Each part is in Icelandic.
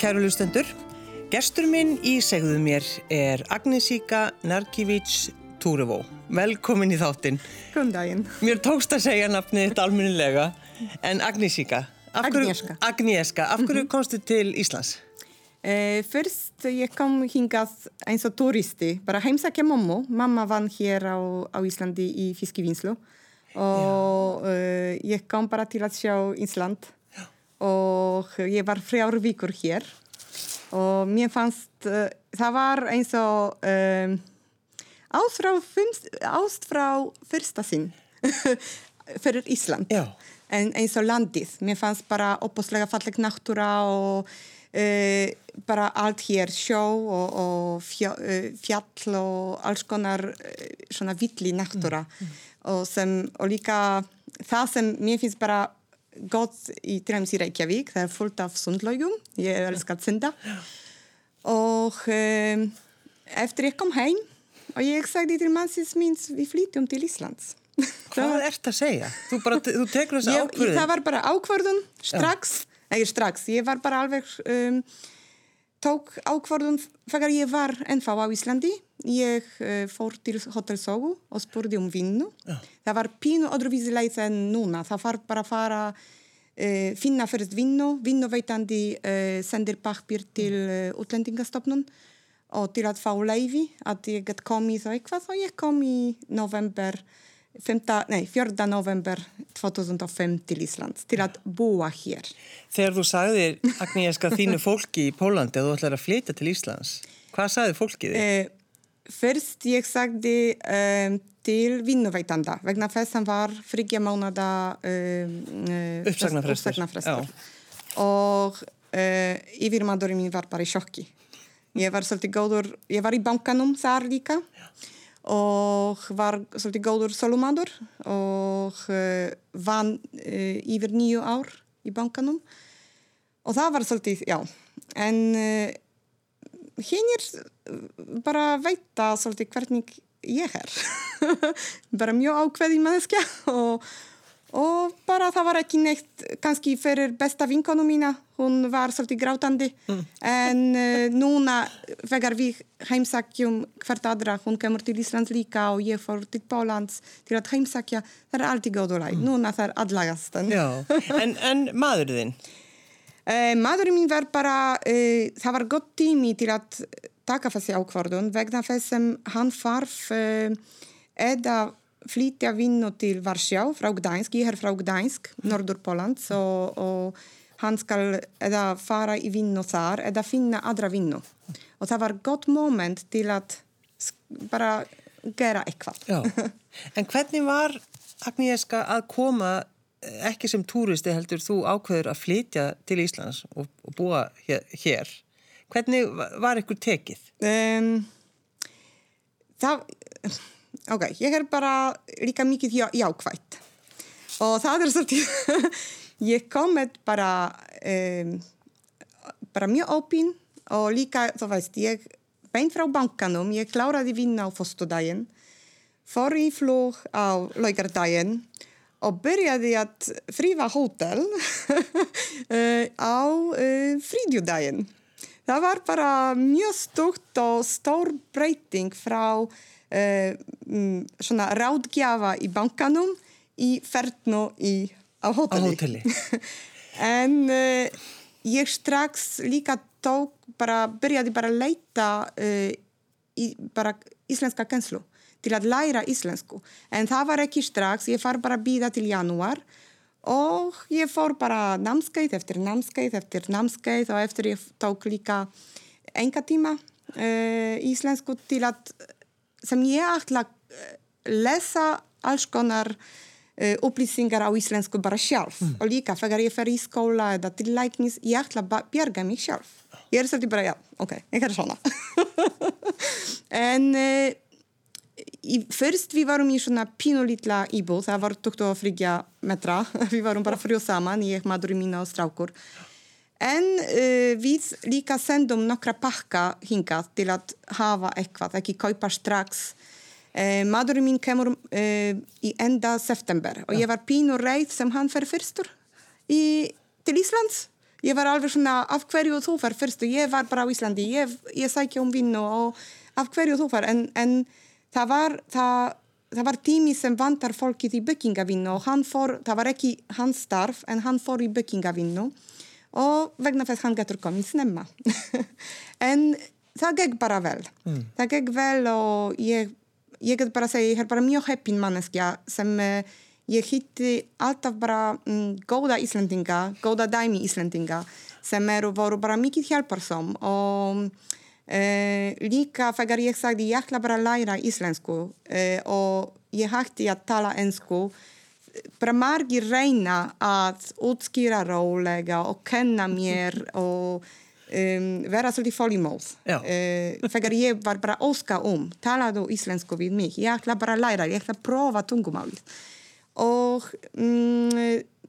kæru lustendur. Gestur minn í segðu mér er Agnesíka Narkivíts Túruvó. Velkomin í þáttinn. Góðan daginn. Mér tókst að segja nafnið þetta almennilega, en Agnesíka. Agnieszka. Agnieszka, af hverju komstu til Íslands? Eh, fyrst ég kom hingað eins og turisti, bara heimsækja mommu. Mamma vann hér á, á Íslandi í fiskivinnslu og uh, ég kom bara til að sjá Ísland. Og ég var frjár vikur hér. Og mér fannst uh, það var eins og um, ást frá, fyrsta sinn fyrir Ísland. En eins og landið. Mér fannst bara opaslega falleg náttúra og uh, bara allt hér. Sjó og, og fjall, fjall og alls konar svona villi náttúra. Mm. Mm. Og, sem, og líka það sem mér finnst bara gott í Træms í Reykjavík, það er fullt af sundlaugum, ég elskar að synda og um, eftir ég kom heim og ég sagði til mannsins míns við flytjum til Íslands. Hvað ert að segja? Þú, bara, þú tekur þess að ákvörðun? Það var bara ákvörðun strax, eða strax, ég var bara alveg um, tók ákvörðun þegar ég var ennfá á Íslandi ég uh, fór til Hotel Sogu og spurði um vinnu ja. það var pínu öðruvísi leið en núna það var bara að fara uh, finna fyrst vinnu vinnuveitandi uh, sendir pappir til útlendingastofnun og til að fá leiði að ég get komið og eitthvað og ég kom í november 5, nei, 4. november 2005 til Íslands til að búa hér. Þegar þú sagðir, Agnieszka, þínu fólki í Pólandi að þú ætlar að flytja til Íslands, hvað sagði fólkið þig? Eh, fyrst ég sagði um, til vinnuveitanda vegna þess að hann var fríkja mánada um, uh, uppsagnarfrestur. og uh, yfirmadurinn mín var bara í sjokki. Ég var svolítið góður, ég var í bankanum þar líka Já. og var svolítið góður solumadur og uh, vann yfir nýju ár í bankanum. Og það var svolítið, já. En uh, hinn er bara veita svolítið hvernig ég er bara mjög ákveði manneskja og og bara það var ekki neitt kannski fyrir besta vinkonu mína hún var svolítið grátandi mm. en uh, núna vegar við heimsakjum hvert aðra hún kemur til Íslands líka og ég fór til Pólans til að heimsakja það er alltið góðulæg, mm. núna það er allagast en, en maður þinn? Uh, maðurinn mín var bara uh, það var gott tími til að taka þessi ákvörðun vegna þess sem hann farf eða flytja vinnu til Varsjá frá Gdańsk, ég er frá Gdańsk, norður Pólans og, og hann skal eða fara í vinnu þar eða finna aðra vinnu og það var gott moment til að bara gera eitthvað. Já. En hvernig var Agnieszka að koma ekki sem túristi heldur þú ákveður að flytja til Íslands og, og búa hér? Hvernig var ykkur tekið? Um, það ok, ég er bara líka mikið jákvægt og það er svolítið ég kom með bara um, bara mjög opinn og líka, þú veist, ég bein frá bankanum, ég kláraði vinna á fostudaginn fór í flug á laugardaginn og byrjaði að frífa hótel uh, á uh, frídjúdaginn það var bara mjög stúkt og stór breyting frá uh, svona ráðgjafa í bankanum í ferðnu á hóteli. hóteli. en uh, ég strax líka tók bara, byrjaði bara leita uh, í bara íslenska kenslu til að læra íslensku. En það var ekki strax, ég far bara að býða til janúar og ég fór bara námskeið eftir námskeið eftir námskeið og eftir ég tók líka enga tíma uh, íslensku til að sem ég ætla að eh, lesa alls konar uh, upplýsingar á íslensku bara sjálf mm. og líka þegar ég fer í skóla eða til læknis, ég ætla að bjerga mig sjálf ég er svolítið bara, já, ok, ég er svona en uh, í, fyrst við varum í svona pínulítla íbúð, það var 23 metra við varum bara frjóð saman, ég, maðurinn mín og strákur En uh, við líka sendum nokkra pakka hingað til að hafa eitthvað, ekki kaupa strax. Uh, Madurinn mín kemur uh, í enda september og ja. ég var pínu reið sem hann fer fyrstur í, til Íslands. ég var alveg svona af hverju þú far fyrst og ég var bara á Íslandi ég, ég sækja um vinnu og af hverju þú far en, en það var það, það var tími sem vantar fólkið í byggingavinnu og hann fór, það var ekki hans starf en hann fór í byggingavinnu og vegna þess hann getur komið snemma en það gegn bara vel mm. það gegn vel og ég, ég get bara að segja ég er bara mjög heppin manneskja sem uh, ég hitti alltaf bara um, góða Íslandinga, góða dæmi Íslandinga sem eru voru bara mikið hjálparsom og uh, líka þegar ég sagði ég ætla bara að læra íslensku uh, og ég hætti að tala ensku bara margir reyna að útskýra rólega og kenna mér og um, vera svolítið fólímóð uh, þegar ég var bara óska um talaðu íslensku við mig ég ætla bara að læra, ég ætla að prófa tungumálið og um,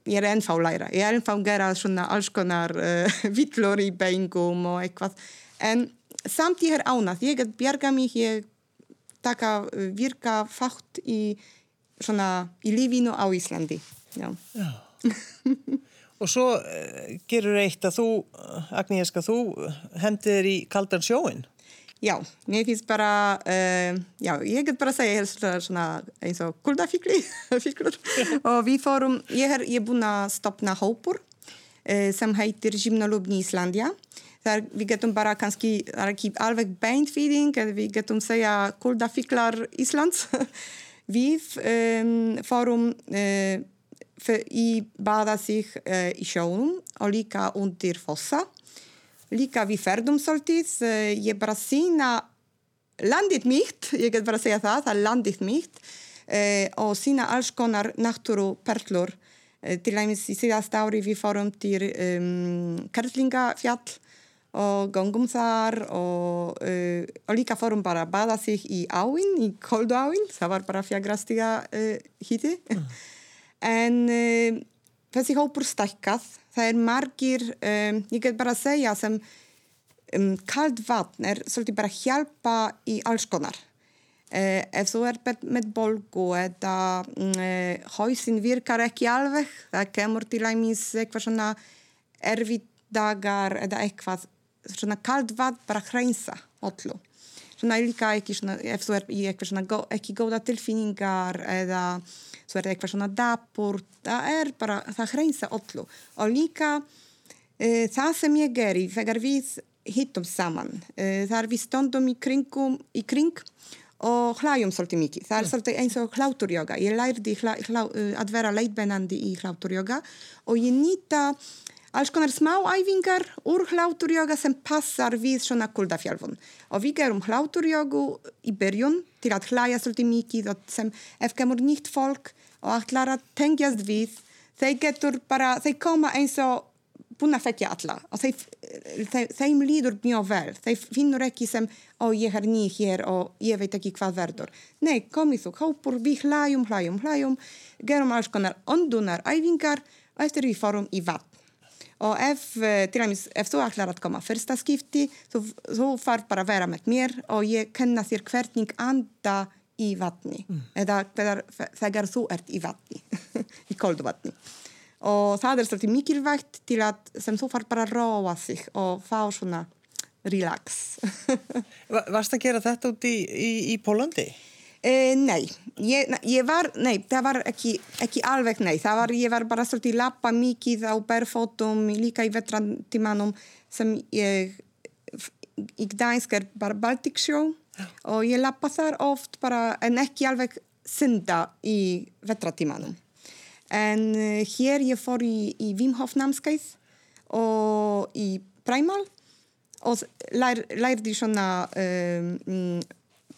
ég er ennfá læra ég er ennfá að gera svona alls konar uh, vittlur í beingum og eitthvað en samt ég er ánað ég get bjarga mig, ég taka virka fátt í svona í lífinu á Íslandi Já, Já. Og svo uh, gerur eitt að þú, Agnieszka, þú hendir í kaldan sjóin. Já, mér finnst bara, uh, já, ég get bara að segja svona eins og kuldafíklur og við fórum, ég er, ég er búin að stopna hópur uh, sem heitir Gymnolubni Íslandia. Þar við getum bara ekki alveg beintfýðing, við getum segja kuldafíklar Íslands. við um, fórum í baða sig uh, í sjónum og líka undir fossa. Líka við ferðum svolítið, uh, ég bara sína landið mitt, ég get bara það, það er landið mitt uh, og sína alls konar náttúruperlur. Til dæmis í síðast ári við fórum til um, Kerlingafjall og gangum þar og, og líka fórum bara að baða sig í áinn, í koldu áinn, það var bara fjagrastiga híti. Mm. En um, þessi hópur stækkað. Það er margir, um, ég get bara að segja sem um, kald vatn er svolítið bara hjálpa í alls konar. Uh, ef þú er með bolgu eða uh, hausin virkar ekki alveg það kemur til æmis eitthvað svona erfið dagar eða eitthvað svona kald vatn bara hreinsa öllu. Svona líka ekki svona ef þú er í eitthvað svona ekki góða tilfinningar eða svo er það eitthvað svona dapur, það er bara, það hreinsa öllu. Og líka e, það sem ég geri þegar við hittum saman, e, þar við stöndum í, kringum, í kring og hlæjum svolítið mikið, það er mm. svolítið eins og hláturjóga, ég lærði hla, hla, að vera leitbennandi í hláturjóga og ég nýta alls konar smá æfingar úr hláturjóga sem passar við svona kuldafjálfun og við gerum hláturjógu í byrjun til að hlæja svolítið mikið og sem ef kemur nýtt fólk og ætlar að tengjast við þeir getur bara, þeir koma eins og búin að fekja alla og þeir, þeir, þeim líður mjög vel. Þeir finnur ekki sem, ó ég er ný hér og ég veit ekki hvað verður. Nei, komið þú, hópur, við hlæjum, hlæjum, hlæjum gerum alls konar ondunar æfingar og eftir við fórum í vatn og ef, eh, til dæmis, ef þú ætlar að koma fyrsta skipti, þú, þú far bara að vera með mér og ég kenna þér hvernig anda í vatni mm. eða þegar, þegar þú ert í vatni í koldu vatni og það er svolítið mikilvægt til að sem þú far bara að róa sig og fá svona relax Varst að gera þetta út í, í, í Pólandi? Eh, nei, ég, ég var, nei, það var ekki, ekki alveg nei, það var, ég var bara svolítið lappa mikið á berfótum líka í vetrantímanum sem ég, í Gdańsk er bara Baltic Show og ég lappa þar oft bara en ekki alveg synda í vetratímanum en uh, hér ég fór í, í Wim Hof námskeið og í Primal og lær, lærði svona um,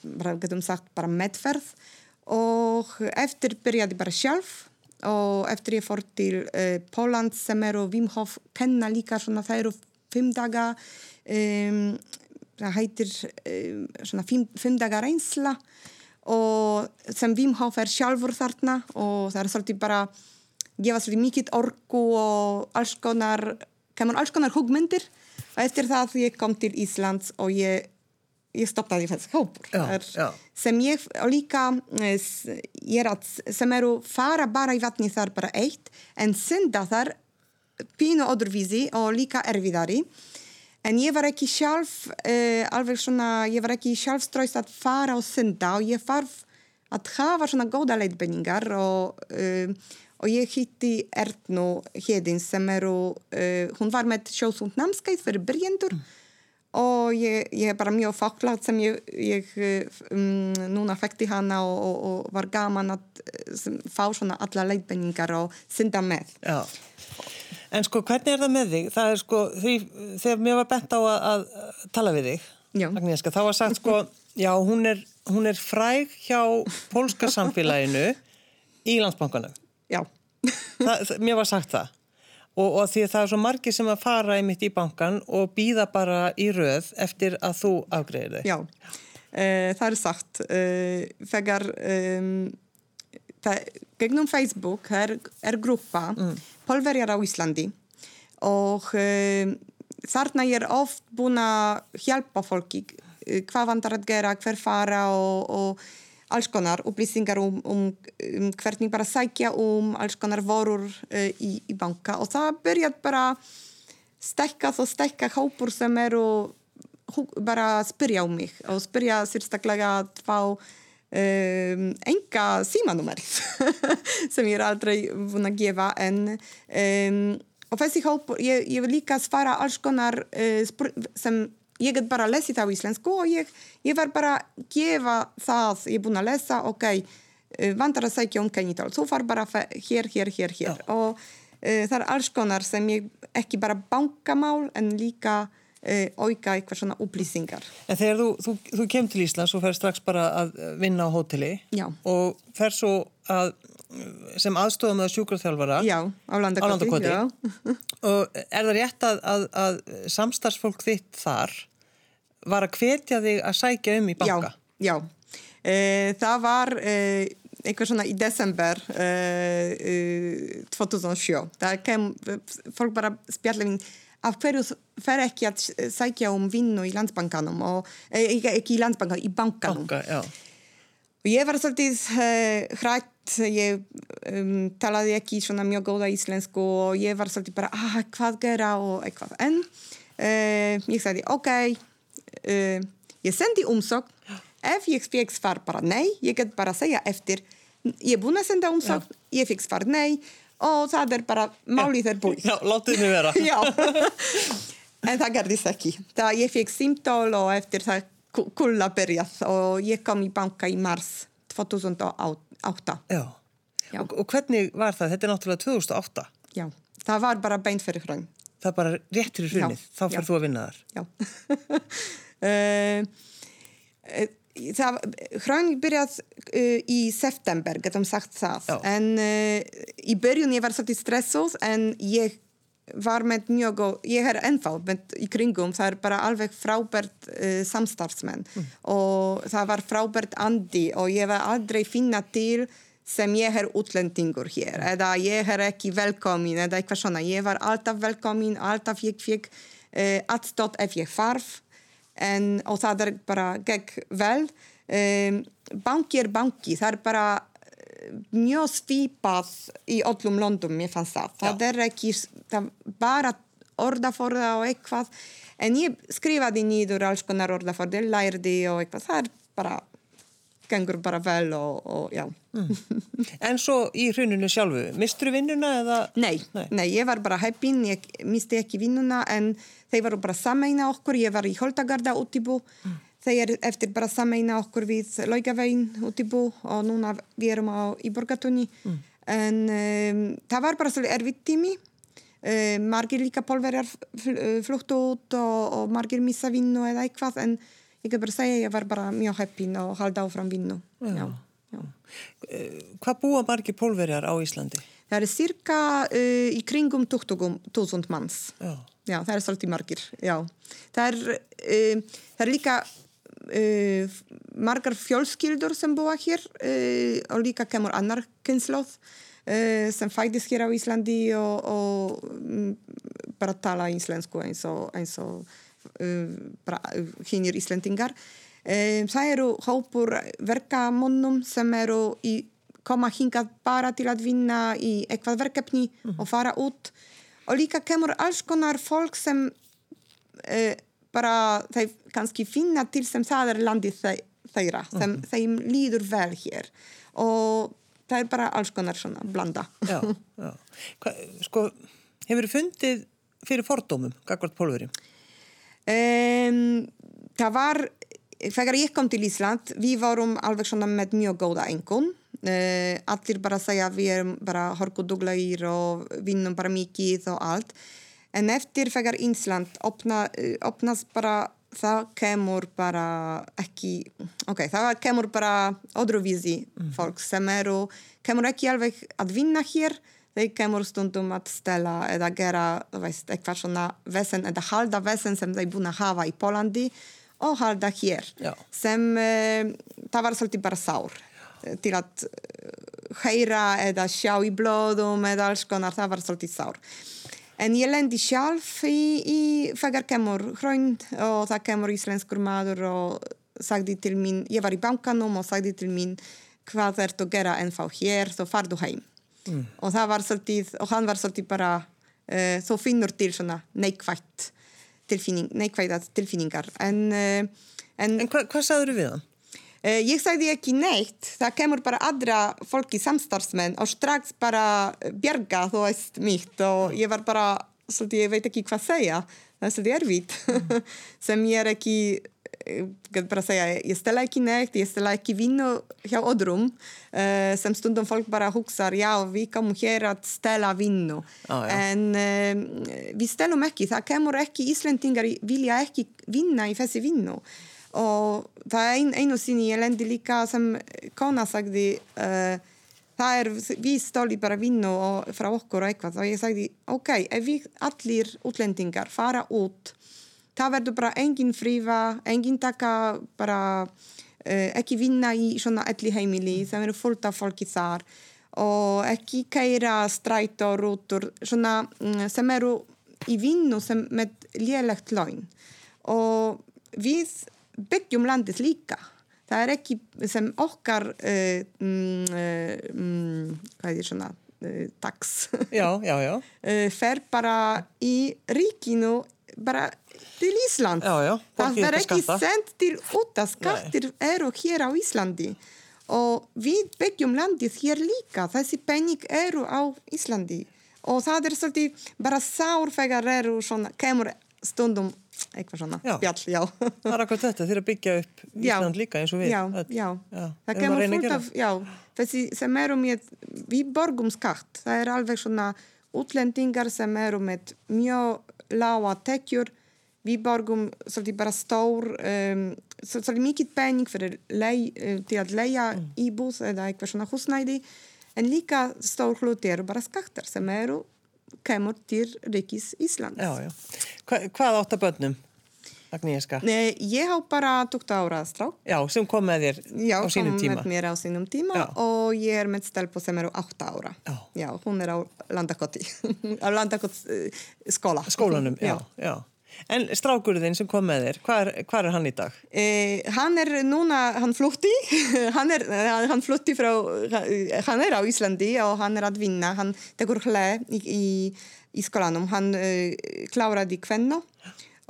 bara getum sagt bara medferð og eftir byrjaði bara sjálf og eftir ég fór til uh, Póland sem eru Wim Hof kenna líka svona það eru fimm daga um, það heitir um, svona fimm, fimm dagar reynsla. Og sem Wim Hof er sjálfur þarna og það er svolítið bara gefa svolítið mikið orgu og alls konar kemur alls konar hugmyndir. Og eftir það ég kom til Íslands og ég ég stoppaði þessi hópur já, já. sem ég og líka eh, ég er að sem eru fara bara í vatni þar bara eitt en synda þar pínu öðruvísi og líka erfiðari. En ég var ekki sjálf, uh, alveg svona, ég var ekki sjálfströst að fara á sunda og ég farf að hafa svona góða leitbenningar og, uh, og ég hitti Ernu Hedin sem eru, uh, hún var með sjósund námskeið fyrir byrjendur mm. Og ég, ég er bara mjög fáklað sem ég, ég um, núna fekti hana og, og, og var gaman að sem, fá svona alla leitbenningar og synda með. Já. En sko, hvernig er það með þig? Það er sko, því, þegar mér var bent á að, að tala við þig, Agnieszka, þá var sagt sko, já, hún er, hún er fræg hjá pólska samfélaginu í landsbankanum. Já. Það, mér var sagt það. Og, og því að það er svo margi sem að fara í mitt í bankan og býða bara í röð eftir að þú afgreðir þig. Já, uh, það er sagt. Uh, þegar... Um, það, gegnum Facebook er, er grúpa mm. Pólverjar á Íslandi og um, þarna ég er oft búin að hjálpa fólki hvað vandar að gera, hver fara og, og alls konar upplýsingar um, um, um hvernig bara sækja um alls konar vorur uh, í, í banka. Og það byrjað bara stekkað og stekka hópur sem eru bara spyrja um mig og spyrja sérstaklega að fá um, enga símanúmerið sem ég er aldrei búin að gefa. En um, og þessi hóp, ég, ég vil líka svara alls konar uh, sem ég get bara lesið á íslensku og ég, ég var bara að gefa það ég er búin að lesa, ok uh, vandar að segja um kennital, þú far bara hér, hér, hér, hér Já. og uh, það er alls konar sem ég ekki bara bankamál en líka auka eitthvað svona upplýsingar. En þegar þú, þú, þú kemur til Íslands og fer strax bara að vinna á hóteli Já. og fer svo að sem aðstofum með sjúkraþjálfara Já, á landakoti og er það rétt að, að, að samstarfsfólk þitt þar var að hvetja þig að sækja um í banka? Já, já. E, það var e, eitthvað svona í desember e, 2007 það kem, fólk bara spjallega af hverju fer ekki að sækja um vinnu í landsbankanum og ekki, ekki í landsbankanum, í bankanum? Banka, og ég var svolítið uh, hrætt ég um, talaði ekki svona mjög góða íslensku og ég var svolítið bara ah, hvað gera og eitthvað. En uh, ég sagði ok uh, ég sendi umsók ef ég fekk svar bara nei ég get bara segja eftir. Ég er búin að senda umsók, ég fekk svar nei og það er bara málið er búið. Já, látið mig vera. Já, en það gerðist ekki. Það ég fikk símtól og eftir það kulla byrjað og ég kom í banka í mars 2008. Já, Já. Og, og hvernig var það? Þetta er náttúrulega 2008. Já, það var bara beint fyrir hröng. Það er bara rétt fyrir hrunnið, þá fyrir þú að vinna þar. Já. það, hröng byrjað uh, í september, getum sagt það. Já. en uh, í börjun ég var svolítið stressuð en ég var með mjög og ég er ennþá með í kringum, það er bara alveg frábært uh, samstarfsmenn. Mm. og það var frábært andi og ég var aldrei finna til sem ég er útlendingur hér. Eða ég er ekki velkomin eða eitthvað svona, ég var alltaf velkomin alltaf ég fikk uh, aðstótt ef ég farf en, og það er bara gegn vel. Um, banki er banki. Það er bara eh, mjög svipað í öllum londum ég fannst það, það Já. er ekki það bara orðaforða og eitthvað. En ég skrifaði nýður alls konar orðaforði, lærði og eitthvað. Það er bara gengur bara vel og, og já mm. En svo í hruninu sjálfu mistur þú vinnuna eða? Nei, nei, nei, ég var bara heppin, ég misti ekki vinnuna en þeir varu bara sameina okkur ég var í Holtagarda út í bú mm. þeir eftir bara sameina okkur við Laugavegin út í bú og núna við erum á í Borgatunni mm. en um, það var bara svolítið erfitt tími um, margir líka pólverjar fluttu út og, og margir missa vinnu eða eitthvað en ég get bara að segja að ég var bara mjög heppin og halda áfram vinnu. Já. Já. Eh, hvað búa margir pólverjar á Íslandi? Það er cirka uh, í kringum 20.000 manns. Já. Já, það er svolítið margir. Já. Það er, uh, það er líka uh, margar fjölskyldur sem búa hér og líka kemur annar kynnslóð sem fætist hér á Íslandi og, og um, bara tala íslensku eins og, eins og hinnir Íslendingar. Það eru hópur verkamonnum sem eru í, koma hingað bara til að vinna í eitthvað verkefni mm. og fara út og líka kemur alls konar fólk sem uh, bara þeir kannski finna til sem það er landið þeirra, sem mm -hmm. þeim líður vel hér og það er bara alls konar svona blanda. Já, já. Hva, sko, hefur þið fundið fyrir fordómum, Gagvart Pólveri? Um, það var, þegar ég kom til Ísland, við vorum alveg svona með mjög góða engun. Uh, allir bara segja að við erum bara horkuduglegir og vinnum bara mikið og allt. En eftir þegar Ísland opna, uh, opnast bara það kemur bara ekki ok, það kemur bara öðruvísi mm. fólk sem eru kemur ekki alveg að vinna hér þeir kemur stundum að stela eða gera, þú veist, eitthvað svona vesen eða halda vesen sem þeir búin að hafa í Pólandi og halda hér Já. sem uh, það var svolítið bara sár Já. til að heyra eða sjá í blóðum eða alls konar, það var svolítið sár En ég lendi sjálf í, í þegar kemur hrönd og það kemur íslenskur maður og sagði til mín, ég var í bankanum og sagði til mín hvað er að gera ennþá hér, þá farðu heim. Mm. Og það var svolítið, og hann var svolítið bara, uh, þú finnur til svona neikvægt tilfinning, neikvægt tilfinningar. En, uh, en, en hva, hvað sagður við hann? Uh, ég sagði ekki neitt, það kemur bara aðra fólki samstarfsmenn og strax bara bjerga þú veist mitt og ég var bara, svolítið, ég veit ekki hvað segja, það er svolítið erfitt mm. sem ég er ekki, eh, bara segja, ég stela ekki neitt, ég stela ekki vinnu hjá öðrum sem stundum fólk bara hugsa, já við komum hér að stela vinnu, ah, en við stelum ekki, það kemur ekki, Íslendingar vilja ekki vinna í þessi vinnu og það er ein, einu sinni ég lendi líka sem kona sagði uh, það er, við stóli bara vinnu frá okkur og eitthvað og ég sagði ok, ef við allir útlendingar fara út það verður bara engin frífa engin taka bara uh, ekki vinna í svona elli heimili sem eru fullt af fólki þar og ekki kæra stræt og rútur svona, mm, sem eru í vinnu sem með lélegt laun. Og við byggjum landið líka. Það er ekki sem okkar uh, um, hvað er svona uh, tax? Já, já, já. fer bara í ríkinu bara til Ísland já, það er ekki sendt til út að skattir eru hér á Íslandi og við byggjum landið hér líka þessi penning eru á Íslandi og það er svolítið bara sár þegar eru svona, kemur stundum eitthvað svona já. spjall, já. Það er akkur þetta, þeir að byggja upp Ísland líka eins og við. Já, já. já. Það kemur fullt af, já, þessi sem eru með, við borgum skatt, það er alveg svona útlendingar sem eru með mjög lága tekjur, við borgum svolítið bara stór, um, svolítið mikið penning fyrir lei, uh, til að leia mm. íbúð eða eitthvað svona húsnæði, en líka stór hluti eru bara skattar sem eru kemur til Ríkis Íslands. Já, já. Hva, hvað átt að börnum, Agnieszka? Nei, ég há bara 20 ára strák. Já, sem kom með þér já, á sínum tíma. Já, kom með mér á sínum tíma já. og ég er með stelpu sem eru 8 ára. Já. Já, hún er á Landakoti, á Landakot uh, skóla. Skólanum, já, já. En strákurðin sem kom með þér, hvað er, hvað er hann í dag? Eh, hann er núna, hann flutti, hann, er, hann flutti frá, hann er á Íslandi og hann er að vinna, hann tekur hlæð í, í, í skólanum, hann uh, kláraði kvenna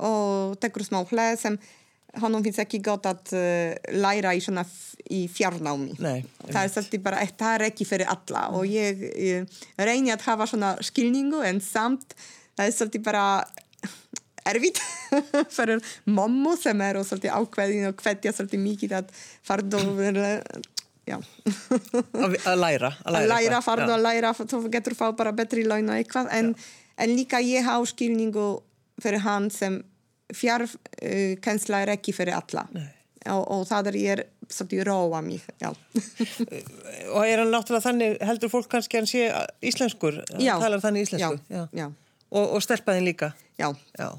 og tekur smá hlæð sem honum finnst ekki gott að uh, læra í svona í fjarnámi Nei, það er svolítið bara, það er ekki fyrir alla og ég, ég reyni að hafa svona skilningu en samt það er svolítið bara erfitt fyrir mammu sem er og svolítið ákveðin og hvetja svolítið mikið að farðu að læra að læra, farðu að læra þú getur fá bara betri laun og eitthvað. En, en líka ég há skilningu fyrir hann sem fjarkensla uh, er ekki fyrir alla. Og, og það er ég er svolítið róa mig og er hann náttúrulega þannig heldur fólk kannski hann sé íslenskur? Já, talar þannig íslensku? Já, já. og, og stelpaðin líka? Já, já.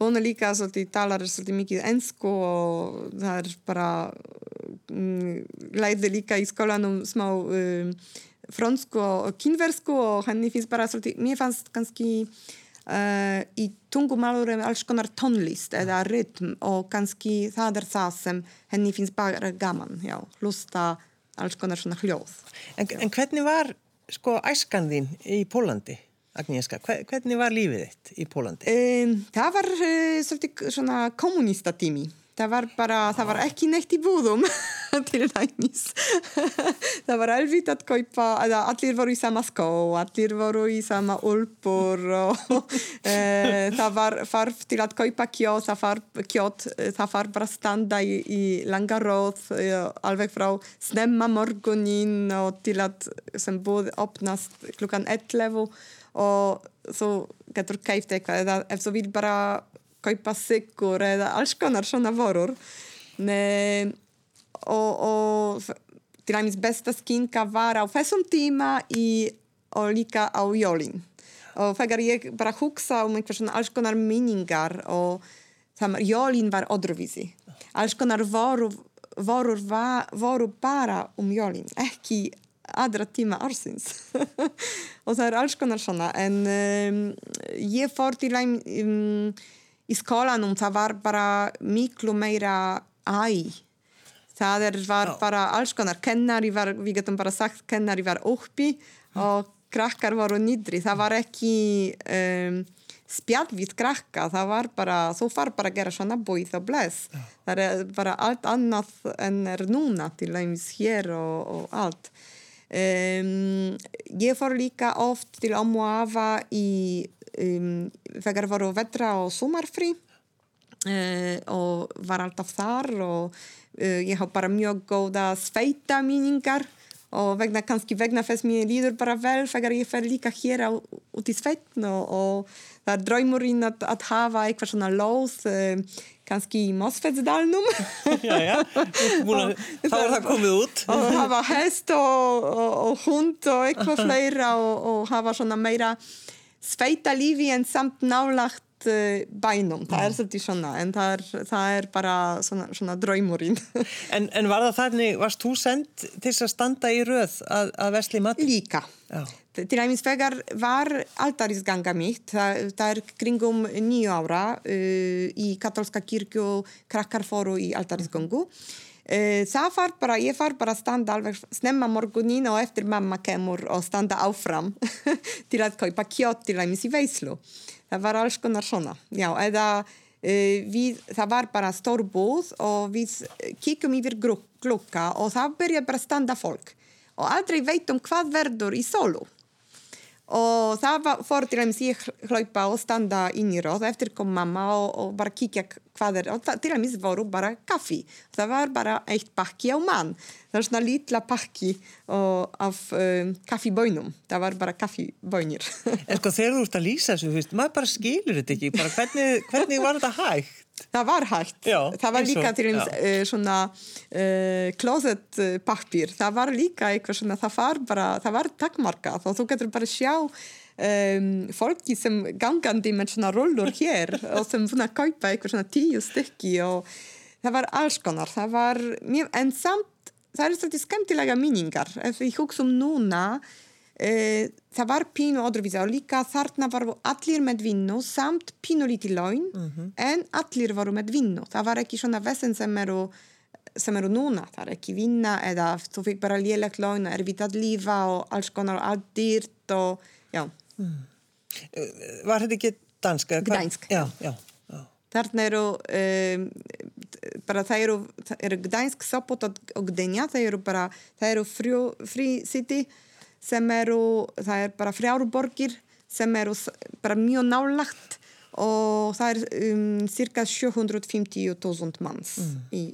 Hún er líka svolítið, talar svolítið mikið ennsku og það er bara um, læði líka í skólanum smá um, fransku og kynversku og henni finnst bara svolítið, mér fannst kannski uh, í tungumálurum alls konar tónlist eða rytm og kannski það er það sem henni finnst bara gaman, já, hlusta alls konar svona hljóð. En, en hvernig var sko æskan þín í Pólandi? Agnieszka, hvernig var lífið þitt í Pólandi? Um, það var uh, svolítið svona kommunista tími. Það var bara, það var ekki neitt í búðum til dæmis. það var alveg að kaupa, allir voru í sama skó, allir voru í sama úlpur og uh, það var farf til að kaupa kjót, það var kjót, það var bara standa í, í langa róð, uh, alveg frá snemma morgunin og til að sem búð opnast klukkan 11 og þú getur keift eitthvað eða ef þú vil bara kaupa sigur eða alls konar svona vorur ne, og, og til dæmis besta skinka var á þessum tíma í, og líka á jólin. Og þegar ég bara hugsa um einhver svona alls konar minningar og það, jólin var öðruvísi. Alls konar vorur vorur voru bara um jólin ekki aðra tíma ársins. Og það er alls konar svona. En um, ég fór til að um, í skólanum það var bara miklu meira æ. Það er, var Já. bara alls konar. Kennari var, við getum bara sagt kennari var uppi og krakkar voru nýdri það var ekki um, spjall við krakka. Það var bara, þú far bara að gera svona búið og bless. Já. það er bara allt annað en er núna til dæmis hér og, og allt. Um, ég fór líka oft til Amu Ava í um, þegar voru vetra og sumarfrí uh, og var alltaf þar og uh, ég haf bara mjög góða sveita míningar og vegna, kannski vegna þess mér líður bara vel þegar ég fer líka hér á, út í sveitn og, og það er draumurinn að, að hafa eitthvað svona lóð uh, kannski í Mosfetsdalnum þá er það komið út. og hafa hest og, og, og hund og eitthvað fleira og hafa svona meira sveita lífi en samt nálagt uh, bænum, það er mm. svolítið svona en það er, það er bara svona, svona draumurinn en, en var það þannig, varst þú sendt til að standa í röð að, að vesli mat? Líka Já. til dæmis vegar var altarisganga mitt það, það er kringum nýju ára uh, í katolska kirkju krakkar fóru í altarisgangu uh, það var bara, ég var bara að standa alveg snemma morgunin og eftir mamma kemur og standa áfram til að kaupa kjótt til dæmis í veislu. Það var alls konar svona. Já, eða uh, við, það var bara stór búð og við kíkum yfir glukka og það byrjaði bara að standa fólk. Og aldrei veit um hvað verður í sólu. Og það var fór til dæmis ég hlaupa og standa inn í róð eftir kom mamma og, og bara kíkja hvað er og til dæmis voru bara kaffi það var bara eitt pakki á mann það var svona lítla pakki og, af um, kaffibóinum það var bara kaffibóinir En sko þegar þú ert að lýsa þessu, maður bara skilur þetta ekki bara hvernig, hvernig var þetta hægt? Það var hægt. Já, það var líka til eins uh, svona uh, closet pappir. Það var líka eitthvað svona, það var bara, það var takkmarkað og þú getur bara sjá um, fólki sem gangandi með svona rollur hér og sem svona kaupa eitthvað svona tíu stykki og það var alls konar. Það var mjög, en samt, það er svolítið skemmtilega minningar. Ef ég hugsa um núna, Uh, það var pínu öðruvísi og líka þarna var allir með vinnu samt pínu lítið laun mm -hmm. en allir voru með vinnu það var ekki svona vesen sem eru sem eru núna, það er ekki vinna eða þú fikk bara lélegt laun og er vitt að lífa og alls konar allt dýrt og já mm. Var þetta ekki dansk? Gdansk já, já, já. Þarna eru um, bara það eru, eru Gdansk, Sopot og Gdynia það eru bara, það eru frí city sem eru, það er bara frjáruborgir sem eru bara mjög nálagt og það er um, cirka 750.000 manns mm. í,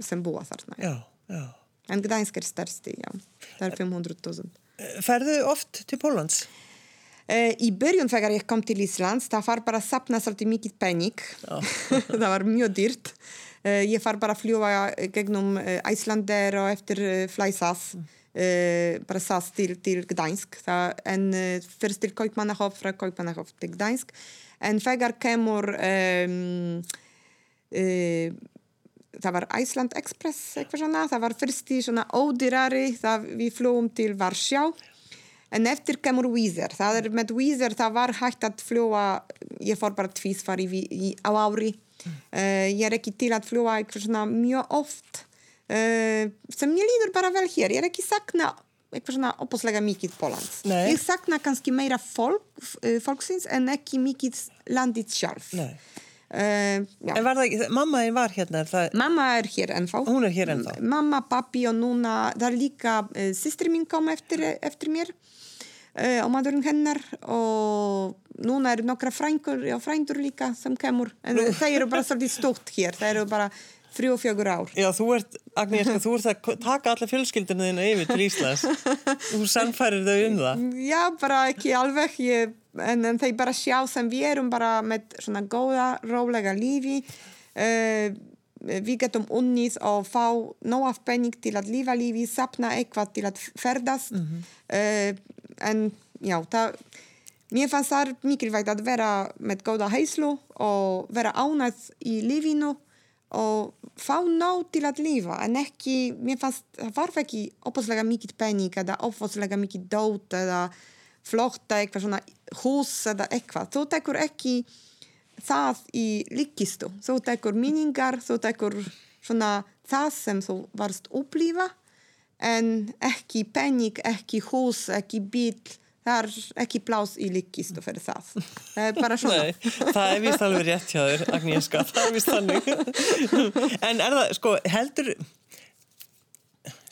sem búa þarna. Já, já. En Gdańsk er stærsti, já. Það er 500.000. Ferðu oft til Pólans? Uh, í börjun þegar ég kom til Íslands. Það var bara að sapna svolítið mikið pening. Það var mjög dýrt. Uh, ég far bara að fljúa gegnum Æslander og eftir Flæsas bara SAS til, til Gdańsk. En fyrst til Kaupmannahöf frá Kaupmannahöf til Gdańsk. En þegar kemur um, uh, það var Iceland Express eitthvað svona, það var fyrst í svona ódýrari, það við flóum til Varsjá en eftir kemur Wizz það er með Wizz það var hægt að fljóa ég fór bara tvísfari á ári mm. ég er ekki til að fljóa eitthvað svona mjög oft Uh, sem ég líður bara vel hér ég er ekki sakna eitthvað svona opaslega mikið Pólans. Ég sakna kannski meira fólk, uh, fólksins en ekki mikið landið sjálf. Nei. Uh, já. En var það mamma var hérna, er það, Mamma er hér ennþá. hún er hér. Mamma, pappi og núna, það er líka uh, systri mín kom eftir, eftir mér uh, og maðurinn hennar og núna eru nokkra frængur og frændur líka sem kemur en þeir eru bara svolítið stótt hér, þeir eru bara þrjú og fjögur ár. Já, þú ert, Agnieszka, þú ert að taka alla fjölskyldinu þína yfir til Íslands. Þú sannfærir þau um það. Já, bara ekki alveg, ég, en, en þeir bara sjá sem við erum bara með svona góða, rólega lífi. Uh, við getum unnið og fá nóg af penning til að lífa lífi, sapna eitthvað til að ferðast. uh, en já, það, mér fannst það mikilvægt að vera með góða heislu og vera ánægð í lífinu og fá nóg til að lifa. En ekki, mér fannst, það var ekki opaslega mikið penning eða opaslega mikið dót eða flotta eitthvað svona hús eða eitthvað. Þú tekur ekki það í líkistu þú tekur minningar, þú tekur svona það sem þú varst upplifa en ekki penning, ekki hús, ekki bíl það er ekki plás í líkistu fyrir það það er bara svona Nei, það er vist alveg rétt hjá þér, Agnieszka, það er vist þannig. En er það, sko, heldur,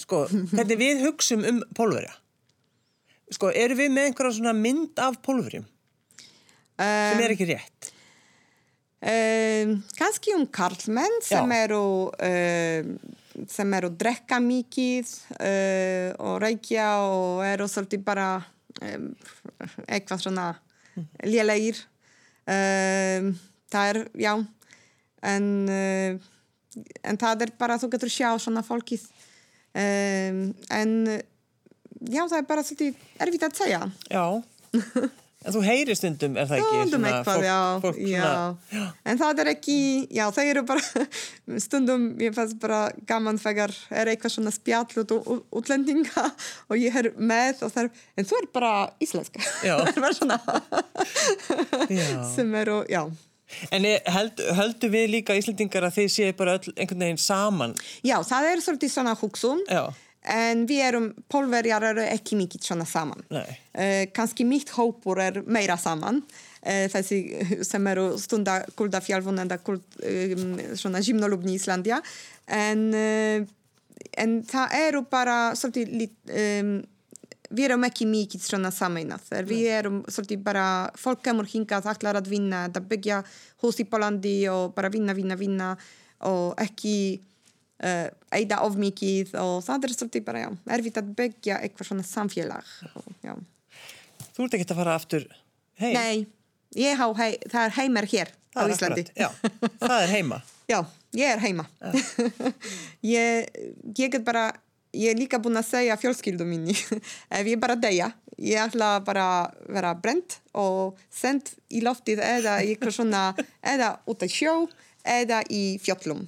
sko, hvernig við hugsum um pólverja? Sko, eru við með einhverja svona mynd af pólverjum sem er ekki rétt? Um, kannski um karlmenn sem eru um, sem eru að drekka mikið uh, og reykja og eru svolítið bara um, eitthvað svona lélegir. Um, það er, já en uh, en það er bara, þú getur sjá svona fólkið. En já, það er bara svolítið erfitt að segja. Já. En þú heyrir stundum, er það ekki? Stundum svona eitthvað, já, fólk já. svona- En það er ekki, já, það eru bara, stundum, ég fannst bara gaman þegar er eitthvað svona spjall út út- útlendinga og ég er með og það er, en þú er bara íslenska. Já. það er bara svona, Já. sem eru, já. En held, höldu við líka Íslendingar að þið séu bara öll einhvern veginn saman? Já, það er svolítið svona hugsun, Já. En við erum, pólverjar eru ekki mikið svona saman. Nei. Uh, kannski mitt hópur er meira saman uh, þessi sem eru stunda kuldafjálfun eða kult, um, svona gymnolubni Íslandia en, uh, en það eru bara svolítið lit, um, við erum ekki mikið svona sameinað við erum svolítið bara fólk kemur hingað ætlar að vinna að byggja hús í Pólandi og bara vinna, vinna, vinna. Og ekki uh, eida of mikið og það er svolítið bara já, erfitt að byggja eitthvað svona samfélag og. Þú ert ekki að fara aftur heim? Nei, ég há, hei, það er heimar hér á Það er Íslandi. akkurat, Já, það er heima. Já, ég er heima. ég, ég get bara, ég er líka búin að segja fjölskyldu minni, ef ég bara deyja, ég ætla bara að vera brent og send í loftið eða eitthvað svona, eða út að sjó eða í fjöllum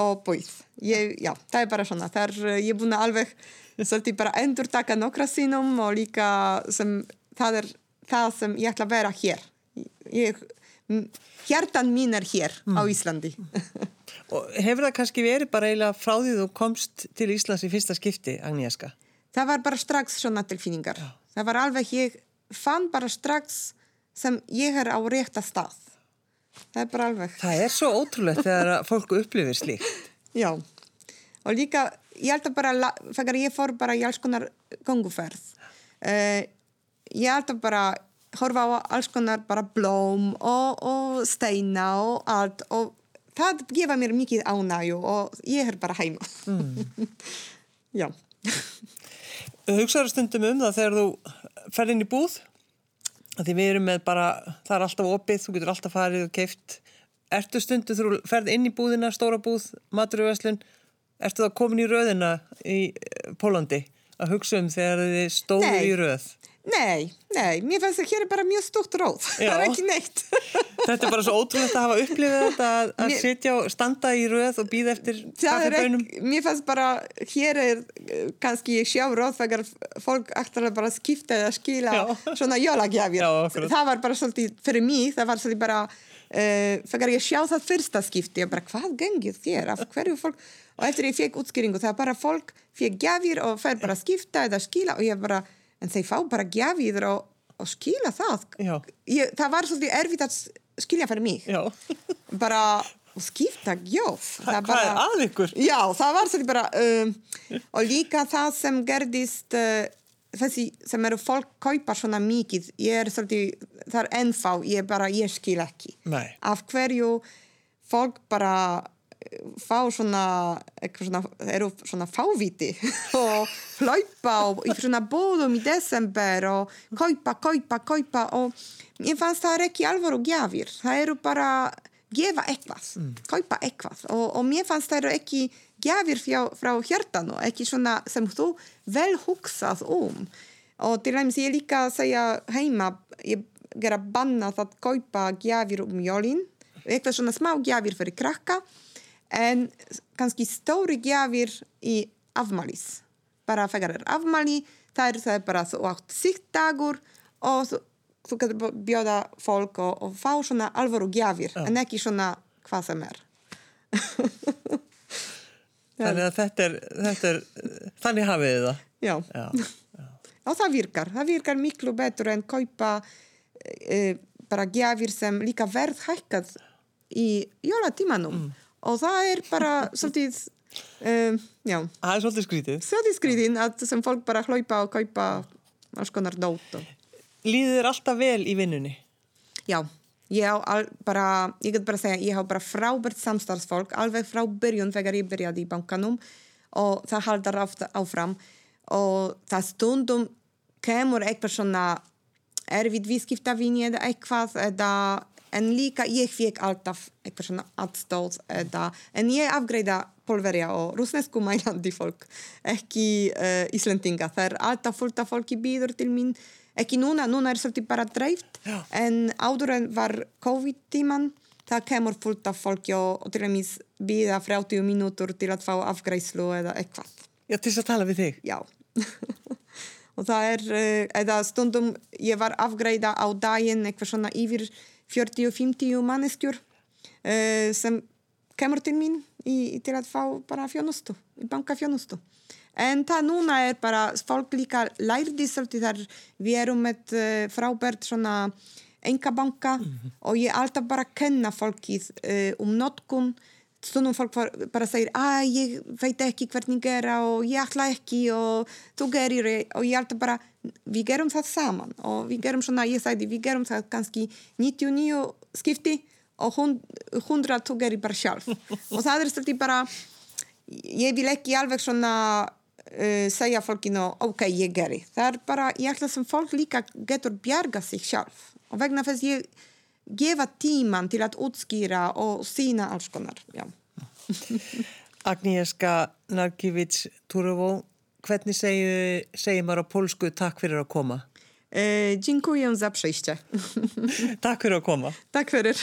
og búið. Ég, já, það er bara svona, það er, ég er búin að alveg svolítið bara endur taka nokkra sínum og líka sem, það er það sem ég ætla að vera hér. Ég, hjartan mín er hér á Íslandi. Og hefur það kannski verið bara eiginlega frá því þú komst til Íslands í fyrsta skipti, Agnieszka? það var bara strax svona tilfinningar. Það var alveg, ég fann bara strax sem ég er á rétta stað. Það er bara alveg. Það er svo ótrúlegt þegar að fólk upplifir slíkt. Já. Og líka, ég held að bara, þegar ég fór bara í alls konar ganguferð, uh, ég held að bara horfa á alls konar bara blóm og, og steina og allt og það gefa mér mikið ánægju og ég er bara heima. Já. Hugsaður stundum um það þegar þú ferð inn í búð? Því við erum með bara, það er alltaf opið, þú getur alltaf farið og keift. Ertu stundu þú ferð inn í búðina, stóra búð, maturveslun, ertu það komin í röðina í eh, Pólandi að hugsa um þegar þið stóðu í röð? Nei, nei, mér finnst að hér er bara mjög stórt róð. Það er ekki neitt. Þetta er bara svo ótrúlegt að hafa upplifið þetta að, að Mér- sitja og standa í röð og býða eftir kaffibönum. mér finnst bara, hér er eh, kannski ég sjá róð þegar fólk að bara skipta eða skila Já. svona jólagjafir. Já, það var bara svolítið, fyrir mig, það var svolítið bara Uh, þegar ég sjá það fyrsta skipti ég bara, hvað gengið þér? Af hverju fólk? Og eftir ég fekk útskýringu það bara fólk fekk gjafir og fer bara skipta eða skila og ég bara, en þeir fá bara gjafir og, og skila það ég, það var svolítið erfitt að skilja fyrir mig Já. bara skipta gjóf Hva, hvað er að ykkur? Já, það var svolítið bara um, og líka það sem gerðist uh, þessi sem eru fólk kaupa svona mikið ég er svolítið, það er ennfá ég bara, ég skil ekki Nei. af hverju fólk bara uh, fá svona, eitthvað svona eru svona fáviti og hlaupa og í svona bóðum í desember og kaupa, kaupa, kaupa og ég fannst það er ekki alvöru gjafir. Það eru bara gefa eitthvað, kaupa eitthvað. Og, og mér fannst það eru ekki gjafir frá, frá hjartanu, ekki svona sem þú vel hugsað um. Og til dæmis ég líka að segja heima, ég gera bannað að kaupa gjafir um jólin eitthvað svona smá gjafir fyrir krakka en kannski stóri gjafir í afmælis bara þegar er afmæli er, það er bara þú átt síkt dagur og þú, getur bjóða fólk og, og fá svona alvöru gjafir en ekki svona hvað sem er Þannig að þetta er, þetta er þannig hafið þið það. Já. Já. og það virkar, það virkar miklu betur en kaupa e, bara gjafir sem líka verð hækkað í jólatímanum Mm. Og það er bara svolítið um, já, Það er svolítið skrítið. svolítið skrýðin að sem fólk bara hlaupa og kaupa alls konar dót og Líður þér alltaf vel í vinnunni? Já, ég á al, bara, ég get bara að segja, ég há bara frábært samstarfsfólk, alveg frá byrjun þegar ég byrjaði í bankanum og það haldar áfram og það stundum kemur eitthvað svona erfið viðskiptavinni eða eitthvað eða, en líka ég fekk alltaf eitthvað svona aðstóð eða, en ég afgreida Pólverja og rúsnesku mælandi fólk, ekki uh, Íslendinga, það er alltaf fullt af fólki býður til mín ekki núna, núna er svolítið bara dreift Já. en áður en var COVID-tíman það kemur fullt af fólki og, og til dæmis býða 30 mínútur til að fá afgræslu eða eitthvað Já, til þess að tala við þig. já og það er uh, eða stundum ég var afgræða á daginn eitthvað svona yfir 40-50 manneskjur uh, sem kemur til mín í, til að fá bara fjónustu, bankafjónustu En það núna er bara, fólk líka lærði svolítið þar, við erum með uh, frábært svona engabanka og ég alltaf bara kenna fólkið uh, um notkun. Stundum fólk bara segir, að ég veit ekki hvernig gera og ég ætla ekki og þú gerir og ég alltaf bara, við gerum það saman og við gerum svona, ég sagði, við gerum það kannski 99 skipti og 100 þú gerir bara sjálf. og það er svolítið bara, ég vil ekki alveg svona uh, segja fólkinu ok, ég geri. Það er bara, ég ætla sem fólk líka getur bjarga sig sjálf og vegna þess ég gefa tíman til að útskýra og sína alls konar, já. Agnieszka Narkiewicz Turovo, hvernig segir, segir maður á pólsku takk fyrir að koma? E, dziękuję za przyjście. Takk fyrir að koma. tak, fyrir.